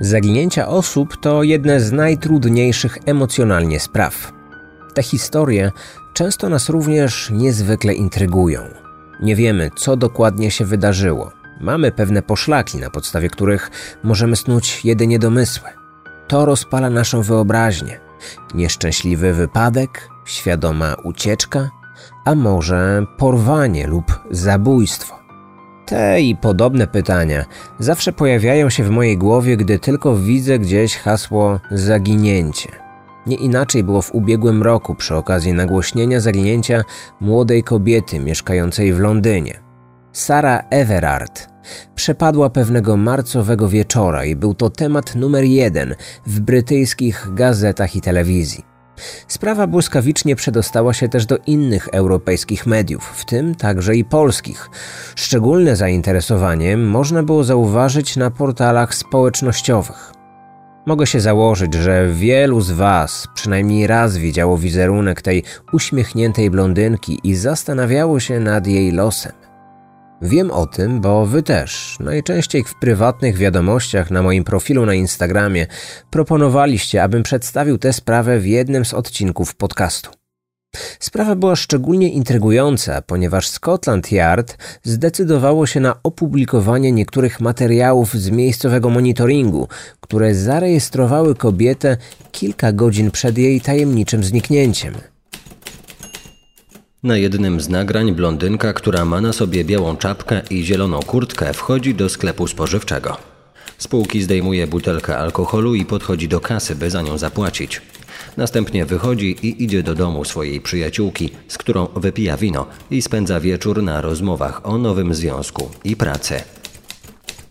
Zaginięcia osób to jedne z najtrudniejszych emocjonalnie spraw. Te historie często nas również niezwykle intrygują. Nie wiemy, co dokładnie się wydarzyło. Mamy pewne poszlaki, na podstawie których możemy snuć jedynie domysły. To rozpala naszą wyobraźnię. Nieszczęśliwy wypadek, świadoma ucieczka, a może porwanie lub zabójstwo. Te i podobne pytania zawsze pojawiają się w mojej głowie, gdy tylko widzę gdzieś hasło zaginięcie. Nie inaczej było w ubiegłym roku przy okazji nagłośnienia zaginięcia młodej kobiety mieszkającej w Londynie. Sara Everard przepadła pewnego marcowego wieczora i był to temat numer jeden w brytyjskich gazetach i telewizji. Sprawa błyskawicznie przedostała się też do innych europejskich mediów, w tym także i polskich. Szczególne zainteresowanie można było zauważyć na portalach społecznościowych. Mogę się założyć, że wielu z Was przynajmniej raz widziało wizerunek tej uśmiechniętej blondynki i zastanawiało się nad jej losem. Wiem o tym, bo wy też, najczęściej w prywatnych wiadomościach na moim profilu na Instagramie, proponowaliście, abym przedstawił tę sprawę w jednym z odcinków podcastu. Sprawa była szczególnie intrygująca, ponieważ Scotland Yard zdecydowało się na opublikowanie niektórych materiałów z miejscowego monitoringu, które zarejestrowały kobietę kilka godzin przed jej tajemniczym zniknięciem. Na jednym z nagrań blondynka, która ma na sobie białą czapkę i zieloną kurtkę, wchodzi do sklepu spożywczego. Z półki zdejmuje butelkę alkoholu i podchodzi do kasy, by za nią zapłacić. Następnie wychodzi i idzie do domu swojej przyjaciółki, z którą wypija wino i spędza wieczór na rozmowach o nowym związku i pracy.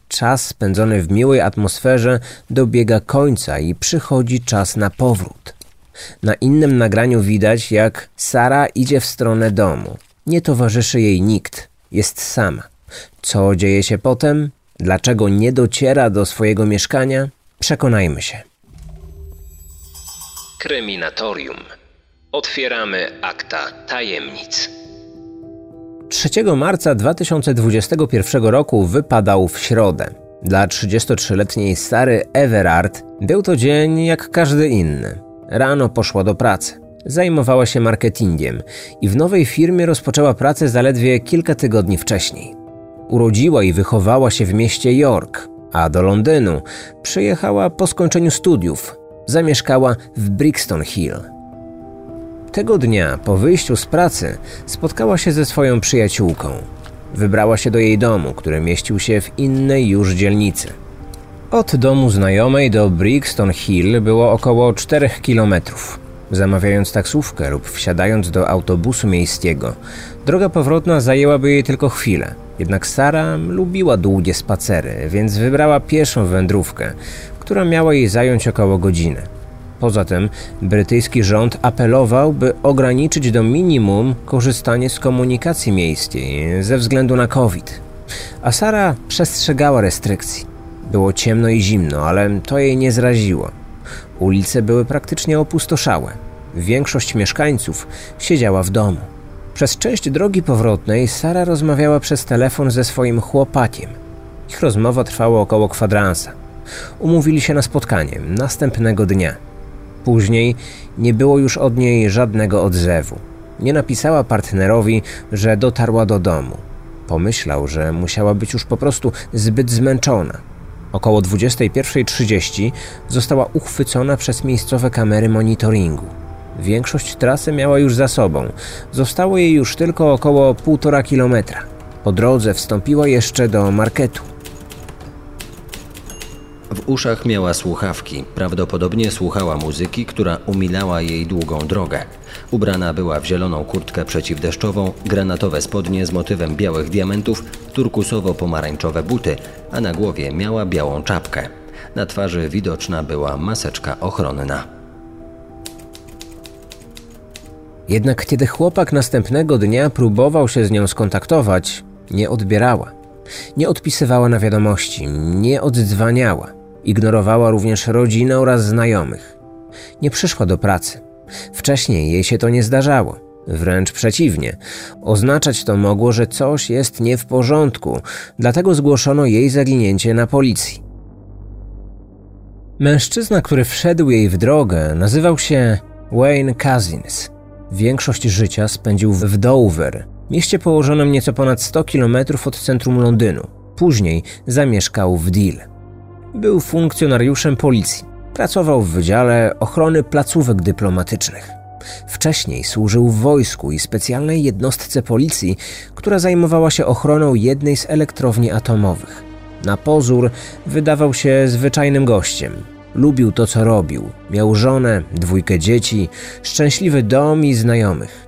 Czas spędzony w miłej atmosferze dobiega końca i przychodzi czas na powrót. Na innym nagraniu widać, jak Sara idzie w stronę domu. Nie towarzyszy jej nikt, jest sama. Co dzieje się potem? Dlaczego nie dociera do swojego mieszkania? Przekonajmy się. Kryminatorium. Otwieramy akta tajemnic. 3 marca 2021 roku wypadał w środę. Dla 33-letniej Sary Everard był to dzień jak każdy inny. Rano poszła do pracy. Zajmowała się marketingiem i w nowej firmie rozpoczęła pracę zaledwie kilka tygodni wcześniej. Urodziła i wychowała się w mieście York, a do Londynu przyjechała po skończeniu studiów. Zamieszkała w Brixton Hill. Tego dnia, po wyjściu z pracy, spotkała się ze swoją przyjaciółką. Wybrała się do jej domu, który mieścił się w innej już dzielnicy. Od domu znajomej do Brixton Hill było około 4 kilometrów. Zamawiając taksówkę lub wsiadając do autobusu miejskiego, droga powrotna zajęłaby jej tylko chwilę. Jednak Sara lubiła długie spacery, więc wybrała pieszą wędrówkę, która miała jej zająć około godziny. Poza tym brytyjski rząd apelował, by ograniczyć do minimum korzystanie z komunikacji miejskiej ze względu na COVID. A Sara przestrzegała restrykcji. Było ciemno i zimno, ale to jej nie zraziło. Ulice były praktycznie opustoszałe. Większość mieszkańców siedziała w domu. Przez część drogi powrotnej Sara rozmawiała przez telefon ze swoim chłopakiem. Ich rozmowa trwała około kwadransa. Umówili się na spotkanie następnego dnia. Później nie było już od niej żadnego odzewu. Nie napisała partnerowi, że dotarła do domu. Pomyślał, że musiała być już po prostu zbyt zmęczona. Około 21.30 została uchwycona przez miejscowe kamery monitoringu. Większość trasy miała już za sobą. Zostało jej już tylko około 1,5 kilometra. Po drodze wstąpiła jeszcze do marketu. W uszach miała słuchawki, prawdopodobnie słuchała muzyki, która umilała jej długą drogę. Ubrana była w zieloną kurtkę przeciwdeszczową, granatowe spodnie z motywem białych diamentów, turkusowo-pomarańczowe buty, a na głowie miała białą czapkę. Na twarzy widoczna była maseczka ochronna. Jednak kiedy chłopak następnego dnia próbował się z nią skontaktować, nie odbierała. Nie odpisywała na wiadomości, nie oddzwaniała. Ignorowała również rodzinę oraz znajomych. Nie przyszła do pracy. Wcześniej jej się to nie zdarzało. Wręcz przeciwnie. Oznaczać to mogło, że coś jest nie w porządku, dlatego zgłoszono jej zaginięcie na policji. Mężczyzna, który wszedł jej w drogę, nazywał się Wayne Cousins. Większość życia spędził w Dover, mieście położonym nieco ponad 100 km od centrum Londynu. Później zamieszkał w Deal. Był funkcjonariuszem policji. Pracował w Wydziale Ochrony Placówek Dyplomatycznych. Wcześniej służył w wojsku i specjalnej jednostce policji, która zajmowała się ochroną jednej z elektrowni atomowych. Na pozór wydawał się zwyczajnym gościem. Lubił to, co robił. Miał żonę, dwójkę dzieci, szczęśliwy dom i znajomych.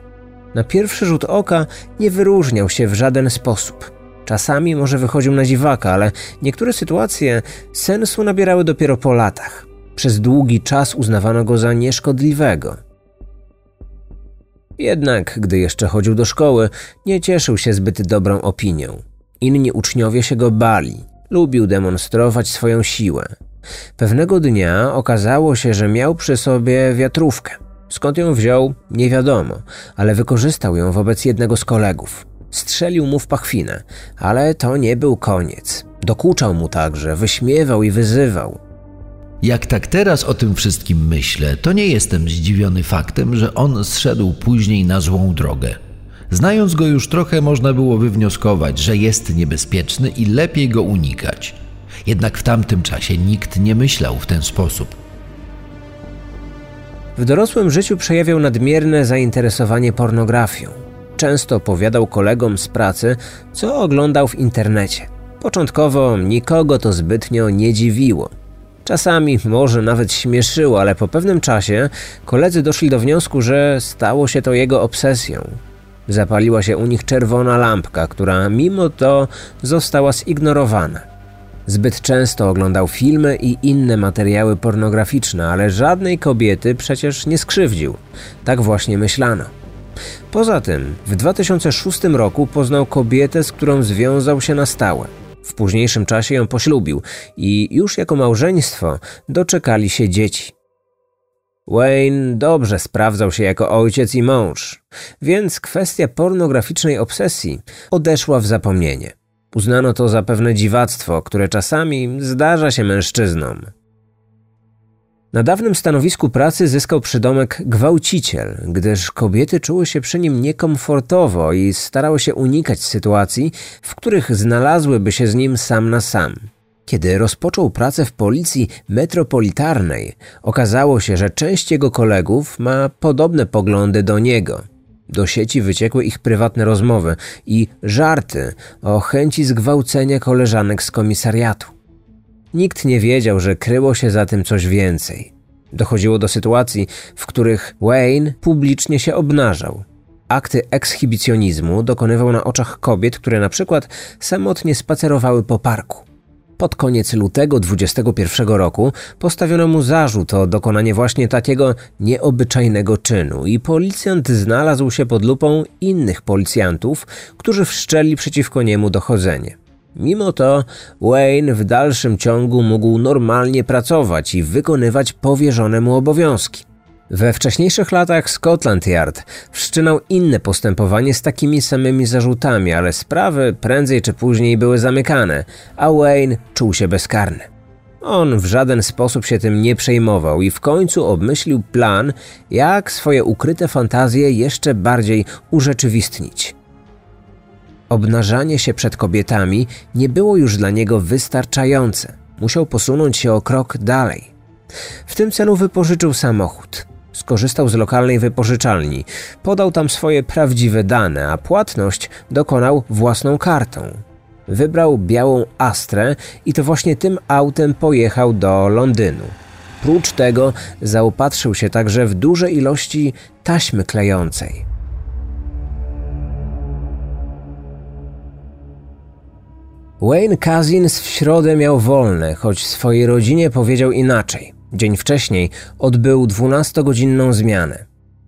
Na pierwszy rzut oka nie wyróżniał się w żaden sposób. Czasami może wychodził na dziwaka, ale niektóre sytuacje sensu nabierały dopiero po latach. Przez długi czas uznawano go za nieszkodliwego. Jednak, gdy jeszcze chodził do szkoły, nie cieszył się zbyt dobrą opinią. Inni uczniowie się go bali. Lubił demonstrować swoją siłę. Pewnego dnia okazało się, że miał przy sobie wiatrówkę. Skąd ją wziął, nie wiadomo, ale wykorzystał ją wobec jednego z kolegów. Strzelił mu w pachwinę, ale to nie był koniec. Dokuczał mu także, wyśmiewał i wyzywał. Jak tak teraz o tym wszystkim myślę, to nie jestem zdziwiony faktem, że on zszedł później na złą drogę. Znając go już trochę, można było wywnioskować, że jest niebezpieczny i lepiej go unikać. Jednak w tamtym czasie nikt nie myślał w ten sposób. W dorosłym życiu przejawiał nadmierne zainteresowanie pornografią. Często opowiadał kolegom z pracy, co oglądał w internecie. Początkowo nikogo to zbytnio nie dziwiło. Czasami może nawet śmieszyło, ale po pewnym czasie koledzy doszli do wniosku, że stało się to jego obsesją. Zapaliła się u nich czerwona lampka, która mimo to została zignorowana. Zbyt często oglądał filmy i inne materiały pornograficzne, ale żadnej kobiety przecież nie skrzywdził. Tak właśnie myślano. Poza tym, w 2006 roku poznał kobietę, z którą związał się na stałe. W późniejszym czasie ją poślubił i już jako małżeństwo doczekali się dzieci. Wayne dobrze sprawdzał się jako ojciec i mąż, więc kwestia pornograficznej obsesji odeszła w zapomnienie. Uznano to za pewne dziwactwo, które czasami zdarza się mężczyznom. Na dawnym stanowisku pracy zyskał przydomek gwałciciel, gdyż kobiety czuły się przy nim niekomfortowo i starały się unikać sytuacji, w których znalazłyby się z nim sam na sam. Kiedy rozpoczął pracę w policji metropolitarnej, okazało się, że część jego kolegów ma podobne poglądy do niego. Do sieci wyciekły ich prywatne rozmowy i żarty o chęci zgwałcenia koleżanek z komisariatu. Nikt nie wiedział, że kryło się za tym coś więcej. Dochodziło do sytuacji, w których Wayne publicznie się obnażał. Akty ekshibicjonizmu dokonywał na oczach kobiet, które na przykład samotnie spacerowały po parku. Pod koniec lutego 21 roku postawiono mu zarzut o dokonanie właśnie takiego nieobyczajnego czynu i policjant znalazł się pod lupą innych policjantów, którzy wszczęli przeciwko niemu dochodzenie. Mimo to Wayne w dalszym ciągu mógł normalnie pracować i wykonywać powierzone mu obowiązki. We wcześniejszych latach Scotland Yard wszczynał inne postępowanie z takimi samymi zarzutami, ale sprawy prędzej czy później były zamykane, a Wayne czuł się bezkarny. On w żaden sposób się tym nie przejmował i w końcu obmyślił plan, jak swoje ukryte fantazje jeszcze bardziej urzeczywistnić. Obnażanie się przed kobietami nie było już dla niego wystarczające. Musiał posunąć się o krok dalej. W tym celu wypożyczył samochód. Skorzystał z lokalnej wypożyczalni, podał tam swoje prawdziwe dane, a płatność dokonał własną kartą. Wybrał białą Astrę i to właśnie tym autem pojechał do Londynu. Prócz tego zaopatrzył się także w duże ilości taśmy klejącej. Wayne Cousins w środę miał wolne, choć swojej rodzinie powiedział inaczej. Dzień wcześniej odbył 12-godzinną zmianę.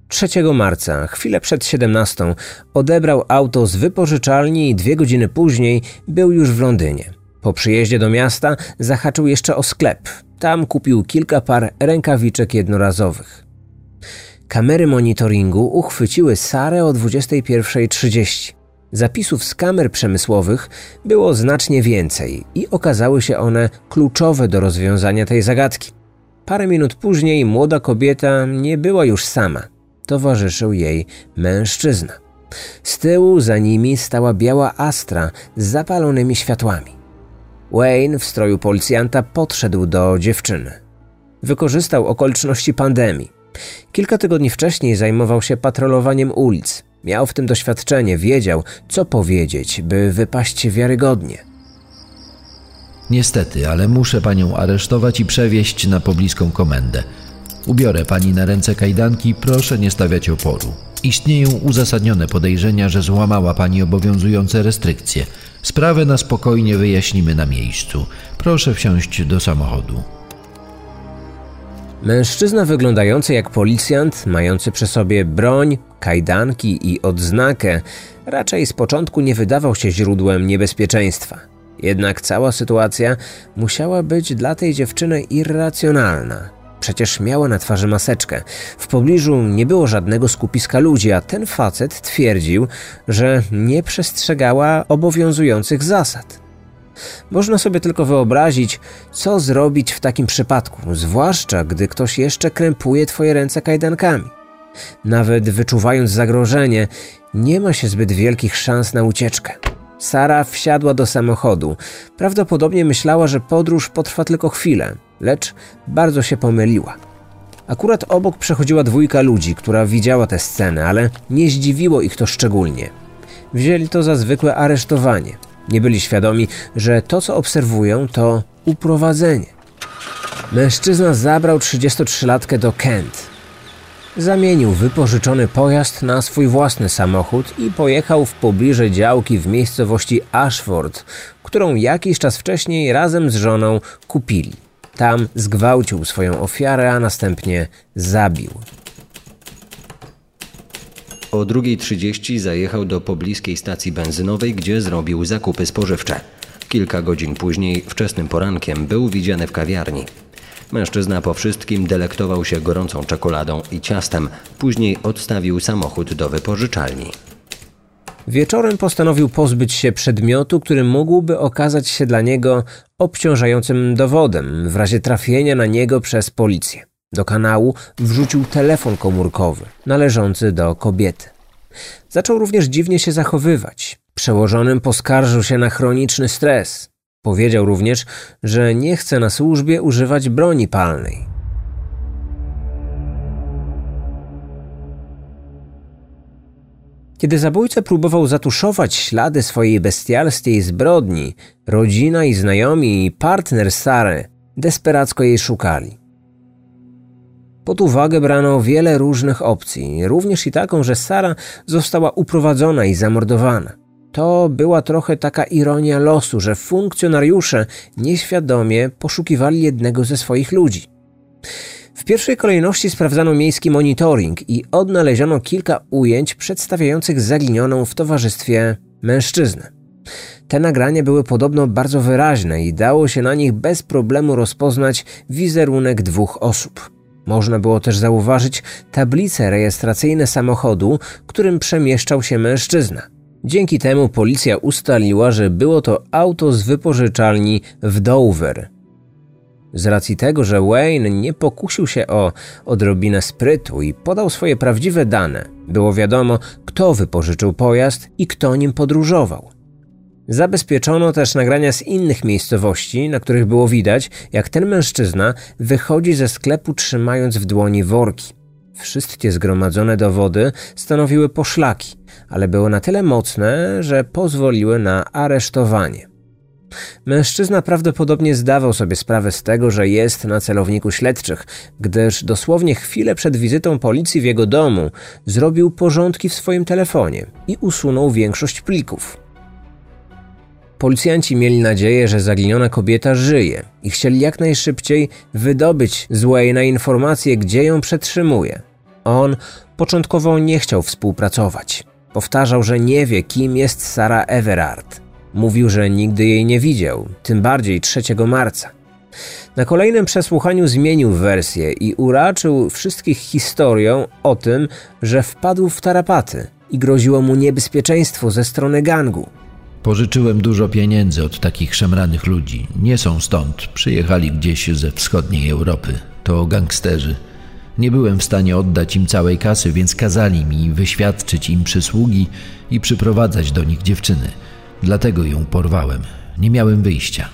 3 marca, chwilę przed 17, odebrał auto z wypożyczalni i dwie godziny później był już w Londynie. Po przyjeździe do miasta zahaczył jeszcze o sklep. Tam kupił kilka par rękawiczek jednorazowych. Kamery monitoringu uchwyciły Sarę o 21.30. Zapisów z kamer przemysłowych było znacznie więcej i okazały się one kluczowe do rozwiązania tej zagadki. parę minut później młoda kobieta nie była już sama. Towarzyszył jej mężczyzna. Z tyłu za nimi stała biała astra z zapalonymi światłami. Wayne w stroju policjanta podszedł do dziewczyny. Wykorzystał okoliczności pandemii. Kilka tygodni wcześniej zajmował się patrolowaniem ulic. Miał w tym doświadczenie, wiedział, co powiedzieć, by wypaść wiarygodnie. Niestety, ale muszę panią aresztować i przewieźć na pobliską komendę. Ubiorę pani na ręce kajdanki, proszę nie stawiać oporu. Istnieją uzasadnione podejrzenia, że złamała pani obowiązujące restrykcje. Sprawę na spokojnie wyjaśnimy na miejscu. Proszę wsiąść do samochodu. Mężczyzna wyglądający jak policjant, mający przy sobie broń, kajdanki i odznakę, raczej z początku nie wydawał się źródłem niebezpieczeństwa. Jednak cała sytuacja musiała być dla tej dziewczyny irracjonalna. Przecież miała na twarzy maseczkę. W pobliżu nie było żadnego skupiska ludzi, a ten facet twierdził, że nie przestrzegała obowiązujących zasad. Można sobie tylko wyobrazić, co zrobić w takim przypadku, zwłaszcza gdy ktoś jeszcze krępuje twoje ręce kajdankami. Nawet wyczuwając zagrożenie, nie ma się zbyt wielkich szans na ucieczkę. Sara wsiadła do samochodu. Prawdopodobnie myślała, że podróż potrwa tylko chwilę, lecz bardzo się pomyliła. Akurat obok przechodziła dwójka ludzi, która widziała tę scenę, ale nie zdziwiło ich to szczególnie. Wzięli to za zwykłe aresztowanie. Nie byli świadomi, że to, co obserwują, to uprowadzenie. Mężczyzna zabrał 33-latkę do Kent. Zamienił wypożyczony pojazd na swój własny samochód i pojechał w pobliże działki w miejscowości Ashford, którą jakiś czas wcześniej razem z żoną kupili. Tam zgwałcił swoją ofiarę, a następnie zabił. O 2.30 zajechał do pobliskiej stacji benzynowej, gdzie zrobił zakupy spożywcze. Kilka godzin później, wczesnym porankiem, był widziany w kawiarni. Mężczyzna po wszystkim delektował się gorącą czekoladą i ciastem, później odstawił samochód do wypożyczalni. Wieczorem postanowił pozbyć się przedmiotu, który mógłby okazać się dla niego obciążającym dowodem w razie trafienia na niego przez policję. Do kanału wrzucił telefon komórkowy należący do kobiety. Zaczął również dziwnie się zachowywać. Przełożonym poskarżył się na chroniczny stres. Powiedział również, że nie chce na służbie używać broni palnej. Kiedy zabójca próbował zatuszować ślady swojej bestialskiej zbrodni, rodzina i znajomi i partner Sary desperacko jej szukali. Pod uwagę brano wiele różnych opcji, również i taką, że Sara została uprowadzona i zamordowana. To była trochę taka ironia losu, że funkcjonariusze nieświadomie poszukiwali jednego ze swoich ludzi. W pierwszej kolejności sprawdzano miejski monitoring i odnaleziono kilka ujęć przedstawiających zaginioną w towarzystwie mężczyznę. Te nagrania były podobno bardzo wyraźne i dało się na nich bez problemu rozpoznać wizerunek dwóch osób. Można było też zauważyć tablice rejestracyjne samochodu, którym przemieszczał się mężczyzna. Dzięki temu policja ustaliła, że było to auto z wypożyczalni w Dover. Z racji tego, że Wayne nie pokusił się o odrobinę sprytu i podał swoje prawdziwe dane, było wiadomo, kto wypożyczył pojazd i kto nim podróżował. Zabezpieczono też nagrania z innych miejscowości, na których było widać, jak ten mężczyzna wychodzi ze sklepu trzymając w dłoni worki. Wszystkie zgromadzone dowody stanowiły poszlaki, ale były na tyle mocne, że pozwoliły na aresztowanie. Mężczyzna prawdopodobnie zdawał sobie sprawę z tego, że jest na celowniku śledczych, gdyż dosłownie chwilę przed wizytą policji w jego domu zrobił porządki w swoim telefonie i usunął większość plików. Policjanci mieli nadzieję, że zaginiona kobieta żyje i chcieli jak najszybciej wydobyć z Wayne'a informację, gdzie ją przetrzymuje. On początkowo nie chciał współpracować. Powtarzał, że nie wie, kim jest Sara Everard. Mówił, że nigdy jej nie widział, tym bardziej 3 marca. Na kolejnym przesłuchaniu zmienił wersję i uraczył wszystkich historią o tym, że wpadł w tarapaty i groziło mu niebezpieczeństwo ze strony gangu. Pożyczyłem dużo pieniędzy od takich szemranych ludzi. Nie są stąd, przyjechali gdzieś ze wschodniej Europy. To gangsterzy. Nie byłem w stanie oddać im całej kasy, więc kazali mi wyświadczyć im przysługi i przyprowadzać do nich dziewczyny. Dlatego ją porwałem. Nie miałem wyjścia.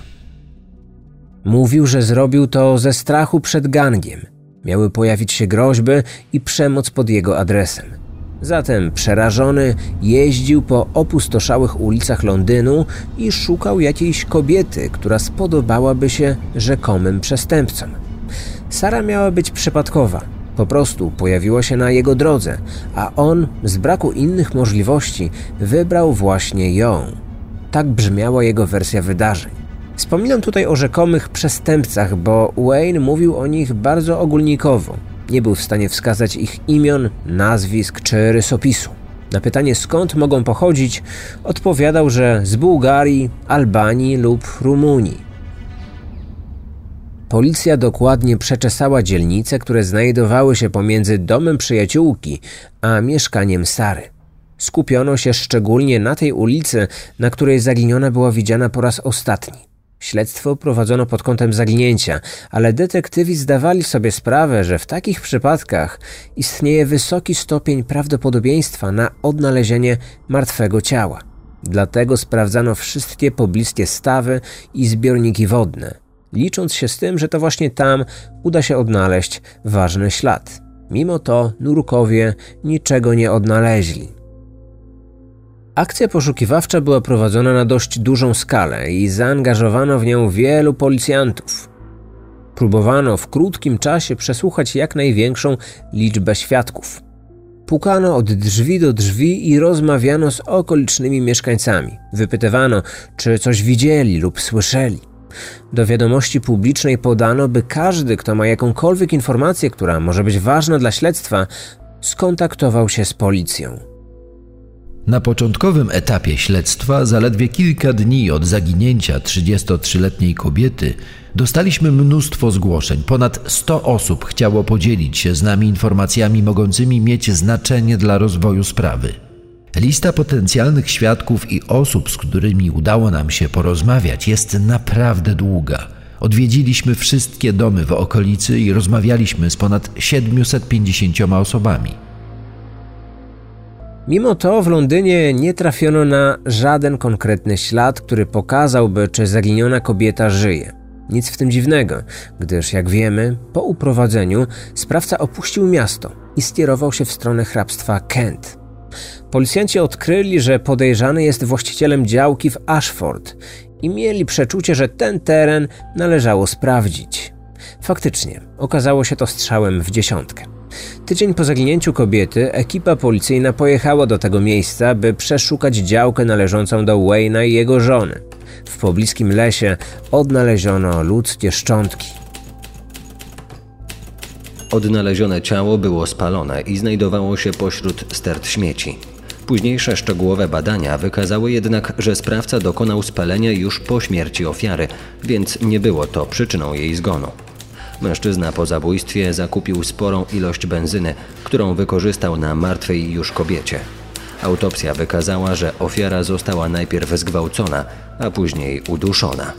Mówił, że zrobił to ze strachu przed gangiem. Miały pojawić się groźby i przemoc pod jego adresem. Zatem przerażony jeździł po opustoszałych ulicach Londynu i szukał jakiejś kobiety, która spodobałaby się rzekomym przestępcom. Sara miała być przypadkowa. Po prostu pojawiła się na jego drodze, a on z braku innych możliwości wybrał właśnie ją. Tak brzmiała jego wersja wydarzeń. Wspominam tutaj o rzekomych przestępcach, bo Wayne mówił o nich bardzo ogólnikowo. Nie był w stanie wskazać ich imion, nazwisk czy rysopisu. Na pytanie skąd mogą pochodzić, odpowiadał, że z Bułgarii, Albanii lub Rumunii. Policja dokładnie przeczesała dzielnice, które znajdowały się pomiędzy domem przyjaciółki a mieszkaniem Sary. Skupiono się szczególnie na tej ulicy, na której zaginiona była widziana po raz ostatni. Śledztwo prowadzono pod kątem zaginięcia, ale detektywi zdawali sobie sprawę, że w takich przypadkach istnieje wysoki stopień prawdopodobieństwa na odnalezienie martwego ciała. Dlatego sprawdzano wszystkie pobliskie stawy i zbiorniki wodne, licząc się z tym, że to właśnie tam uda się odnaleźć ważny ślad. Mimo to nurkowie niczego nie odnaleźli. Akcja poszukiwawcza była prowadzona na dość dużą skalę i zaangażowano w nią wielu policjantów. Próbowano w krótkim czasie przesłuchać jak największą liczbę świadków. Pukano od drzwi do drzwi i rozmawiano z okolicznymi mieszkańcami. Wypytywano, czy coś widzieli lub słyszeli. Do wiadomości publicznej podano, by każdy, kto ma jakąkolwiek informację, która może być ważna dla śledztwa, skontaktował się z policją. Na początkowym etapie śledztwa, zaledwie kilka dni od zaginięcia 33-letniej kobiety, dostaliśmy mnóstwo zgłoszeń. Ponad 100 osób chciało podzielić się z nami informacjami mogącymi mieć znaczenie dla rozwoju sprawy. Lista potencjalnych świadków i osób, z którymi udało nam się porozmawiać, jest naprawdę długa. Odwiedziliśmy wszystkie domy w okolicy i rozmawialiśmy z ponad 750 osobami. Mimo to w Londynie nie trafiono na żaden konkretny ślad, który pokazałby, czy zaginiona kobieta żyje. Nic w tym dziwnego, gdyż jak wiemy, po uprowadzeniu sprawca opuścił miasto i skierował się w stronę hrabstwa Kent. Policjanci odkryli, że podejrzany jest właścicielem działki w Ashford i mieli przeczucie, że ten teren należało sprawdzić. Faktycznie, okazało się to strzałem w dziesiątkę. Tydzień po zaginięciu kobiety ekipa policyjna pojechała do tego miejsca, by przeszukać działkę należącą do Wayne'a i jego żony. W pobliskim lesie odnaleziono ludzkie szczątki. Odnalezione ciało było spalone i znajdowało się pośród stert śmieci. Późniejsze szczegółowe badania wykazały jednak, że sprawca dokonał spalenia już po śmierci ofiary, więc nie było to przyczyną jej zgonu. Mężczyzna po zabójstwie zakupił sporą ilość benzyny, którą wykorzystał na martwej już kobiecie. Autopsja wykazała, że ofiara została najpierw zgwałcona, a później uduszona.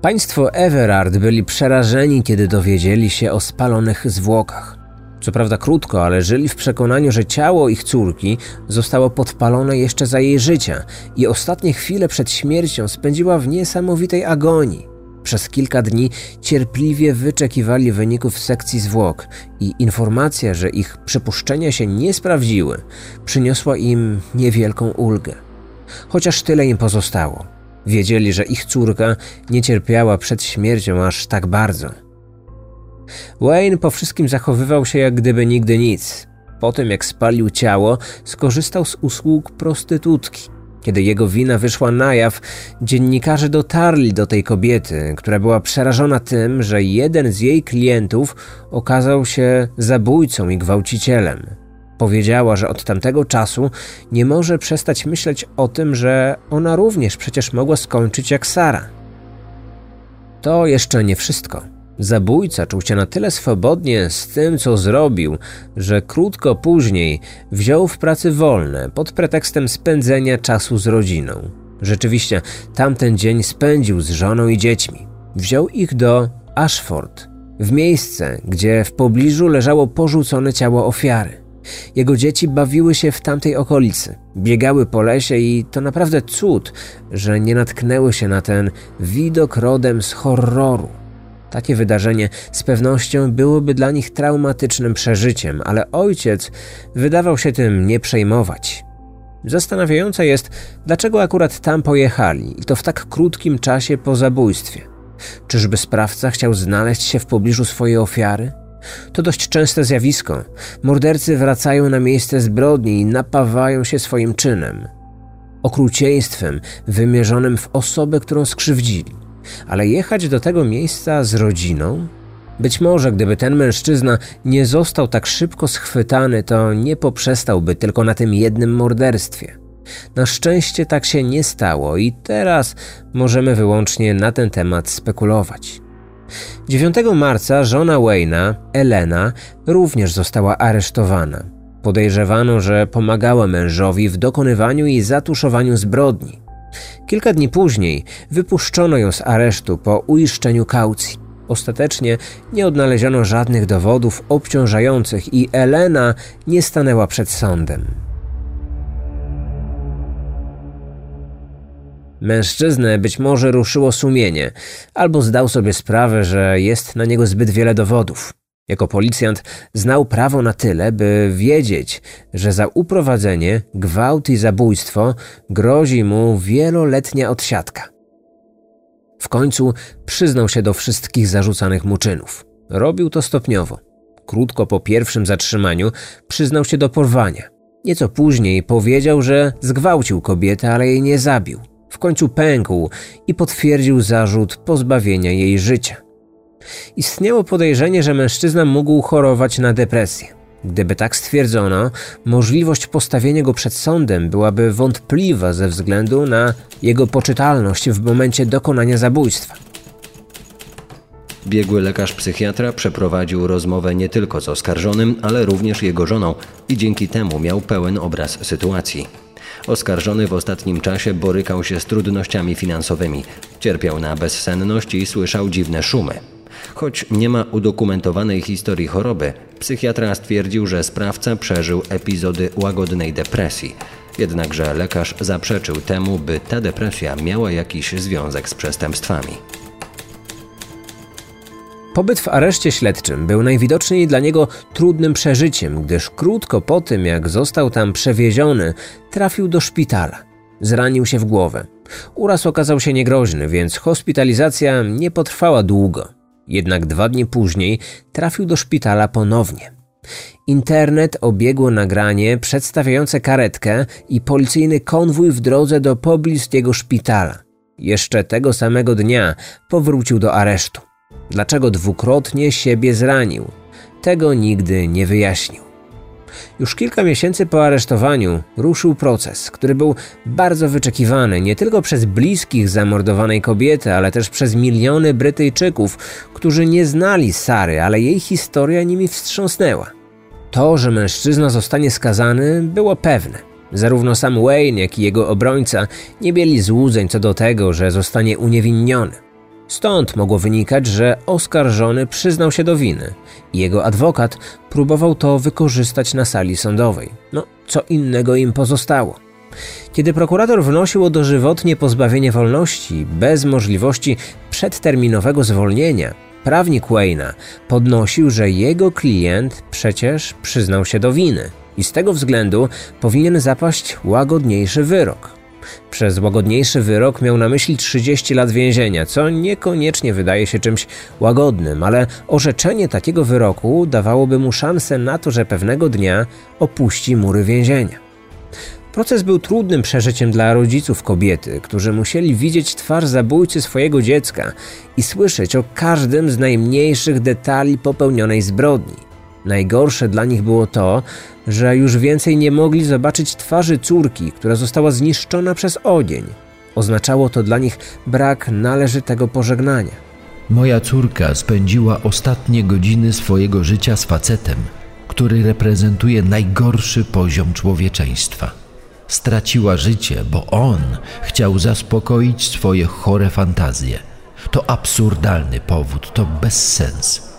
Państwo Everard byli przerażeni, kiedy dowiedzieli się o spalonych zwłokach. Co prawda krótko, ale żyli w przekonaniu, że ciało ich córki zostało podpalone jeszcze za jej życia i ostatnie chwile przed śmiercią spędziła w niesamowitej agonii. Przez kilka dni cierpliwie wyczekiwali wyników sekcji zwłok i informacja, że ich przypuszczenia się nie sprawdziły, przyniosła im niewielką ulgę. Chociaż tyle im pozostało. Wiedzieli, że ich córka nie cierpiała przed śmiercią aż tak bardzo. Wayne po wszystkim zachowywał się jak gdyby nigdy nic. Po tym jak spalił ciało, skorzystał z usług prostytutki. Kiedy jego wina wyszła na jaw, dziennikarze dotarli do tej kobiety, która była przerażona tym, że jeden z jej klientów okazał się zabójcą i gwałcicielem. Powiedziała, że od tamtego czasu nie może przestać myśleć o tym, że ona również przecież mogła skończyć jak Sara. To jeszcze nie wszystko. Zabójca czuł się na tyle swobodnie z tym, co zrobił, że krótko później wziął w pracy wolne pod pretekstem spędzenia czasu z rodziną. Rzeczywiście, tamten dzień spędził z żoną i dziećmi. Wziął ich do Ashford, w miejsce, gdzie w pobliżu leżało porzucone ciało ofiary. Jego dzieci bawiły się w tamtej okolicy, biegały po lesie i to naprawdę cud, że nie natknęły się na ten widok rodem z horroru. Takie wydarzenie z pewnością byłoby dla nich traumatycznym przeżyciem, ale ojciec wydawał się tym nie przejmować. Zastanawiające jest, dlaczego akurat tam pojechali i to w tak krótkim czasie po zabójstwie. Czyżby sprawca chciał znaleźć się w pobliżu swojej ofiary? To dość częste zjawisko. Mordercy wracają na miejsce zbrodni i napawają się swoim czynem. Okrucieństwem wymierzonym w osobę, którą skrzywdzili. Ale jechać do tego miejsca z rodziną? Być może gdyby ten mężczyzna nie został tak szybko schwytany, to nie poprzestałby tylko na tym jednym morderstwie. Na szczęście tak się nie stało i teraz możemy wyłącznie na ten temat spekulować. 9 marca żona Wayna, Elena, również została aresztowana. Podejrzewano, że pomagała mężowi w dokonywaniu i zatuszowaniu zbrodni. Kilka dni później wypuszczono ją z aresztu po uiszczeniu kaucji. Ostatecznie nie odnaleziono żadnych dowodów obciążających i Elena nie stanęła przed sądem. Mężczyznę być może ruszyło sumienie, albo zdał sobie sprawę, że jest na niego zbyt wiele dowodów. Jako policjant znał prawo na tyle, by wiedzieć, że za uprowadzenie, gwałt i zabójstwo grozi mu wieloletnia odsiadka. W końcu przyznał się do wszystkich zarzucanych mu czynów. Robił to stopniowo. Krótko po pierwszym zatrzymaniu przyznał się do porwania. Nieco później powiedział, że zgwałcił kobietę, ale jej nie zabił. W końcu pękł i potwierdził zarzut pozbawienia jej życia. Istniało podejrzenie, że mężczyzna mógł chorować na depresję. Gdyby tak stwierdzono, możliwość postawienia go przed sądem byłaby wątpliwa ze względu na jego poczytalność w momencie dokonania zabójstwa. Biegły lekarz psychiatra przeprowadził rozmowę nie tylko z oskarżonym, ale również jego żoną i dzięki temu miał pełen obraz sytuacji. Oskarżony w ostatnim czasie borykał się z trudnościami finansowymi, cierpiał na bezsenność i słyszał dziwne szumy. Choć nie ma udokumentowanej historii choroby, psychiatra stwierdził, że sprawca przeżył epizody łagodnej depresji. Jednakże lekarz zaprzeczył temu, by ta depresja miała jakiś związek z przestępstwami. Pobyt w areszcie śledczym był najwidoczniej dla niego trudnym przeżyciem, gdyż krótko po tym, jak został tam przewieziony, trafił do szpitala. Zranił się w głowę. Uraz okazał się niegroźny, więc hospitalizacja nie potrwała długo. Jednak dwa dni później trafił do szpitala ponownie. Internet obiegło nagranie przedstawiające karetkę i policyjny konwój w drodze do pobliskiego szpitala. Jeszcze tego samego dnia powrócił do aresztu. Dlaczego dwukrotnie siebie zranił? Tego nigdy nie wyjaśnił. Już kilka miesięcy po aresztowaniu ruszył proces, który był bardzo wyczekiwany nie tylko przez bliskich zamordowanej kobiety, ale też przez miliony Brytyjczyków, którzy nie znali Sary, ale jej historia nimi wstrząsnęła. To, że mężczyzna zostanie skazany, było pewne. Zarówno sam Wayne, jak i jego obrońca nie mieli złudzeń co do tego, że zostanie uniewinniony. Stąd mogło wynikać, że oskarżony przyznał się do winy i jego adwokat próbował to wykorzystać na sali sądowej. No, co innego im pozostało. Kiedy prokurator wnosił o dożywotnie pozbawienie wolności bez możliwości przedterminowego zwolnienia, prawnik Wayna podnosił, że jego klient przecież przyznał się do winy i z tego względu powinien zapaść łagodniejszy wyrok. Przez łagodniejszy wyrok miał na myśli 30 lat więzienia, co niekoniecznie wydaje się czymś łagodnym, ale orzeczenie takiego wyroku dawałoby mu szansę na to, że pewnego dnia opuści mury więzienia. Proces był trudnym przeżyciem dla rodziców kobiety, którzy musieli widzieć twarz zabójcy swojego dziecka i słyszeć o każdym z najmniejszych detali popełnionej zbrodni. Najgorsze dla nich było to, że już więcej nie mogli zobaczyć twarzy córki, która została zniszczona przez ogień. Oznaczało to dla nich brak należytego pożegnania. Moja córka spędziła ostatnie godziny swojego życia z facetem, który reprezentuje najgorszy poziom człowieczeństwa. Straciła życie, bo on chciał zaspokoić swoje chore fantazje. To absurdalny powód, to bezsens.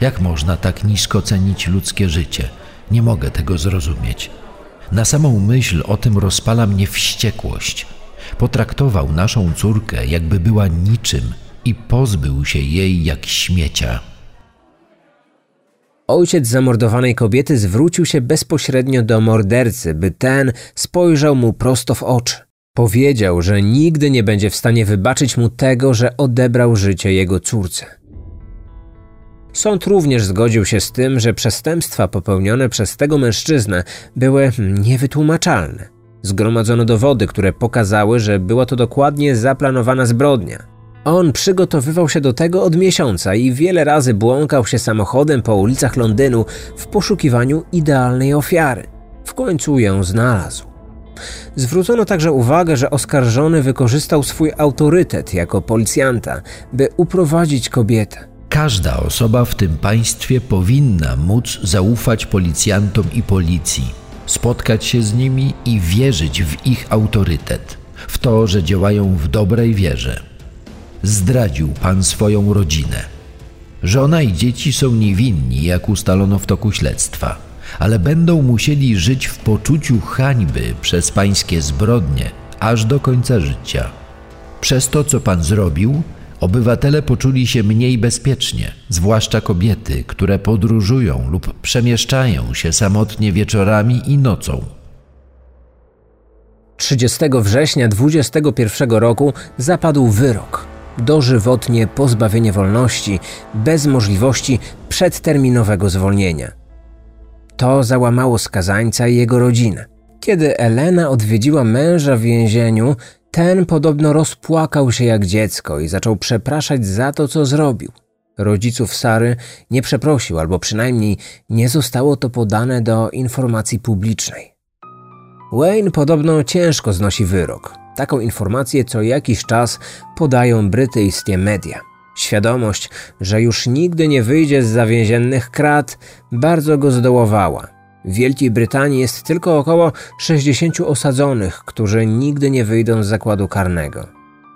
Jak można tak nisko cenić ludzkie życie? Nie mogę tego zrozumieć. Na samą myśl o tym rozpala mnie wściekłość. Potraktował naszą córkę, jakby była niczym i pozbył się jej jak śmiecia. Ojciec zamordowanej kobiety zwrócił się bezpośrednio do mordercy, by ten spojrzał mu prosto w oczy. Powiedział, że nigdy nie będzie w stanie wybaczyć mu tego, że odebrał życie jego córce. Sąd również zgodził się z tym, że przestępstwa popełnione przez tego mężczyznę były niewytłumaczalne. Zgromadzono dowody, które pokazały, że była to dokładnie zaplanowana zbrodnia. On przygotowywał się do tego od miesiąca i wiele razy błąkał się samochodem po ulicach Londynu w poszukiwaniu idealnej ofiary. W końcu ją znalazł. Zwrócono także uwagę, że oskarżony wykorzystał swój autorytet jako policjanta, by uprowadzić kobietę. Każda osoba w tym państwie powinna móc zaufać policjantom i policji, spotkać się z nimi i wierzyć w ich autorytet, w to, że działają w dobrej wierze zdradził pan swoją rodzinę. Żona i dzieci są niewinni, jak ustalono w toku śledztwa, ale będą musieli żyć w poczuciu hańby przez pańskie zbrodnie aż do końca życia. Przez to, co pan zrobił, obywatele poczuli się mniej bezpiecznie, zwłaszcza kobiety, które podróżują lub przemieszczają się samotnie wieczorami i nocą. 30 września 2021 roku zapadł wyrok dożywotnie pozbawienie wolności bez możliwości przedterminowego zwolnienia. To załamało skazańca i jego rodzinę. Kiedy Elena odwiedziła męża w więzieniu, ten podobno rozpłakał się jak dziecko i zaczął przepraszać za to, co zrobił. Rodziców Sary nie przeprosił, albo przynajmniej nie zostało to podane do informacji publicznej. Wayne podobno ciężko znosi wyrok. Taką informację co jakiś czas podają brytyjskie media. Świadomość, że już nigdy nie wyjdzie z zawięziennych krat, bardzo go zdołowała. W Wielkiej Brytanii jest tylko około 60 osadzonych, którzy nigdy nie wyjdą z zakładu karnego.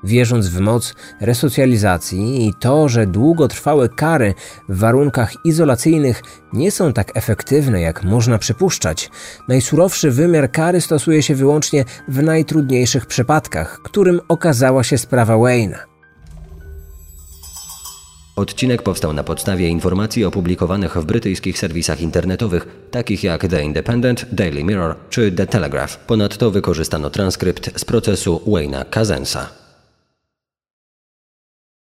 Wierząc w moc resocjalizacji i to, że długotrwałe kary w warunkach izolacyjnych nie są tak efektywne, jak można przypuszczać, najsurowszy wymiar kary stosuje się wyłącznie w najtrudniejszych przypadkach, którym okazała się sprawa Wayne'a. Odcinek powstał na podstawie informacji opublikowanych w brytyjskich serwisach internetowych, takich jak The Independent, Daily Mirror czy The Telegraph. Ponadto wykorzystano transkrypt z procesu Wayne'a Kazensa.